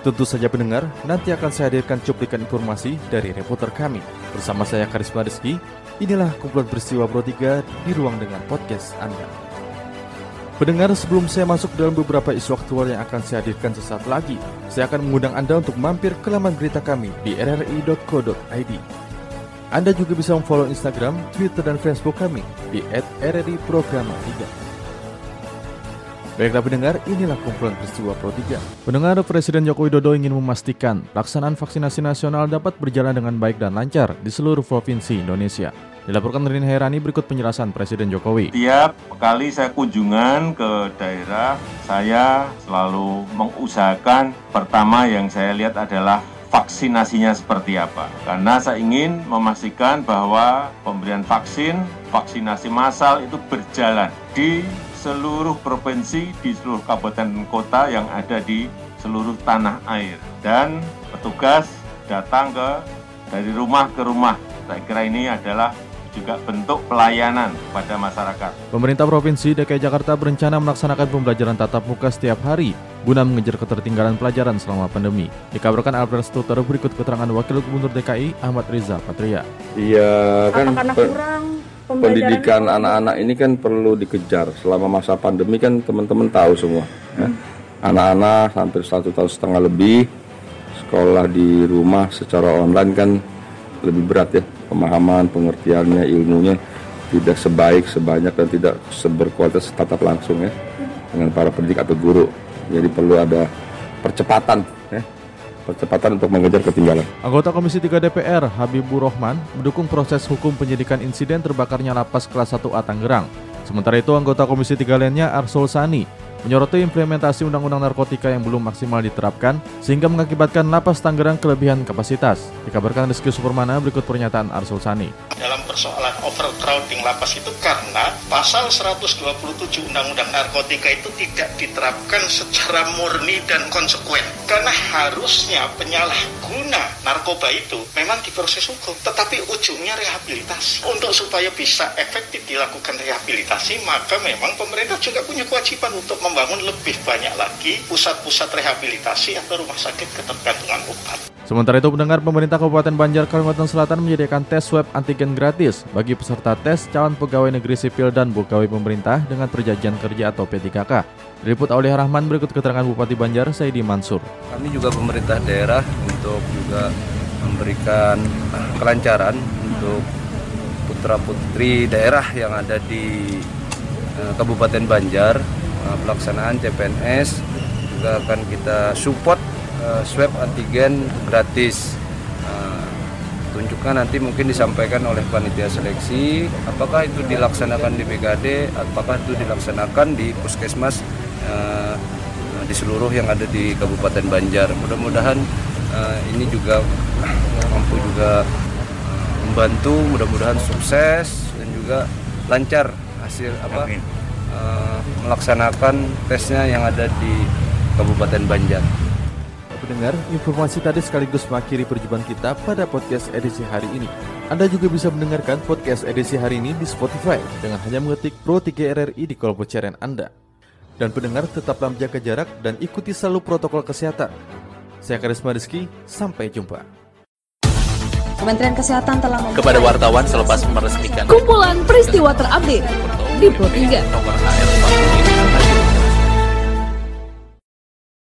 Tentu saja pendengar, nanti akan saya hadirkan cuplikan informasi dari reporter kami. Bersama saya Karisma Rizky, inilah kumpulan peristiwa Pro 3 di ruang dengan podcast Anda. Pendengar, sebelum saya masuk dalam beberapa isu aktual yang akan saya hadirkan sesaat lagi, saya akan mengundang Anda untuk mampir ke laman berita kami di rri.co.id. Anda juga bisa memfollow Instagram, Twitter, dan Facebook kami di @rri_programa3. Baiklah pendengar, inilah kumpulan peristiwa Pro 3. Pendengar Presiden Joko Widodo ingin memastikan pelaksanaan vaksinasi nasional dapat berjalan dengan baik dan lancar di seluruh provinsi Indonesia. Dilaporkan Rin Herani berikut penjelasan Presiden Jokowi. Tiap kali saya kunjungan ke daerah, saya selalu mengusahakan pertama yang saya lihat adalah vaksinasinya seperti apa. Karena saya ingin memastikan bahwa pemberian vaksin, vaksinasi massal itu berjalan di seluruh provinsi di seluruh kabupaten dan kota yang ada di seluruh tanah air dan petugas datang ke dari rumah ke rumah. Saya kira ini adalah juga bentuk pelayanan pada masyarakat. Pemerintah Provinsi DKI Jakarta berencana melaksanakan pembelajaran tatap muka setiap hari guna mengejar ketertinggalan pelajaran selama pandemi. Dikabarkan Albert Stuter berikut keterangan Wakil Gubernur DKI Ahmad Riza Patria. Iya kan kurang pendidikan anak-anak ini kan perlu dikejar. Selama masa pandemi kan teman-teman tahu semua ya. hmm. anak-anak hampir satu tahun setengah lebih sekolah di rumah secara online kan lebih berat ya. Pemahaman pengertiannya ilmunya tidak sebaik sebanyak dan tidak seberkualitas tatap langsung ya dengan para pendidik atau guru. Jadi perlu ada percepatan ya percepatan untuk mengejar ketinggalan. Anggota Komisi 3 DPR Habibur Rohman mendukung proses hukum penyidikan insiden terbakarnya lapas kelas 1A Tangerang. Sementara itu anggota Komisi 3 lainnya Arsul Sani menyoroti implementasi undang-undang narkotika yang belum maksimal diterapkan sehingga mengakibatkan lapas Tangerang kelebihan kapasitas. Dikabarkan Rizky Supermana berikut pernyataan Arsul Sani. Dalam persoalan overcrowding lapas itu karena pasal 127 Undang-Undang Narkotika itu tidak diterapkan secara murni dan konsekuen. Karena harusnya penyalahguna narkoba itu memang diproses hukum, tetapi ujungnya rehabilitasi. Untuk supaya bisa efektif dilakukan rehabilitasi, maka memang pemerintah juga punya kewajiban untuk membangun lebih banyak lagi pusat-pusat rehabilitasi atau rumah sakit ketergantungan obat. Sementara itu pendengar pemerintah Kabupaten Banjar Kalimantan Selatan menyediakan tes swab antigen gratis bagi peserta tes calon pegawai negeri sipil dan pegawai pemerintah dengan perjanjian kerja atau P3K. Diliput oleh Rahman berikut keterangan Bupati Banjar Saidi Mansur. Kami juga pemerintah daerah untuk juga memberikan kelancaran untuk putra-putri daerah yang ada di eh, Kabupaten Banjar pelaksanaan CPNS juga akan kita support uh, swab antigen gratis. Uh, tunjukkan nanti mungkin disampaikan oleh panitia seleksi apakah itu dilaksanakan di BKD apakah itu dilaksanakan di puskesmas uh, di seluruh yang ada di Kabupaten Banjar. Mudah-mudahan uh, ini juga mampu juga membantu mudah-mudahan sukses dan juga lancar hasil apa Amin uh, melaksanakan tesnya yang ada di Kabupaten Banjar. Pendengar, informasi tadi sekaligus mengakhiri perjumpaan kita pada podcast edisi hari ini. Anda juga bisa mendengarkan podcast edisi hari ini di Spotify dengan hanya mengetik Pro 3 RRI di kolom pencarian Anda. Dan pendengar tetaplah menjaga jarak dan ikuti selalu protokol kesehatan. Saya Karisma Rizky, sampai jumpa. Kementerian Kesehatan telah kepada wartawan selepas meresmikan kumpulan peristiwa terupdate di Pro 3.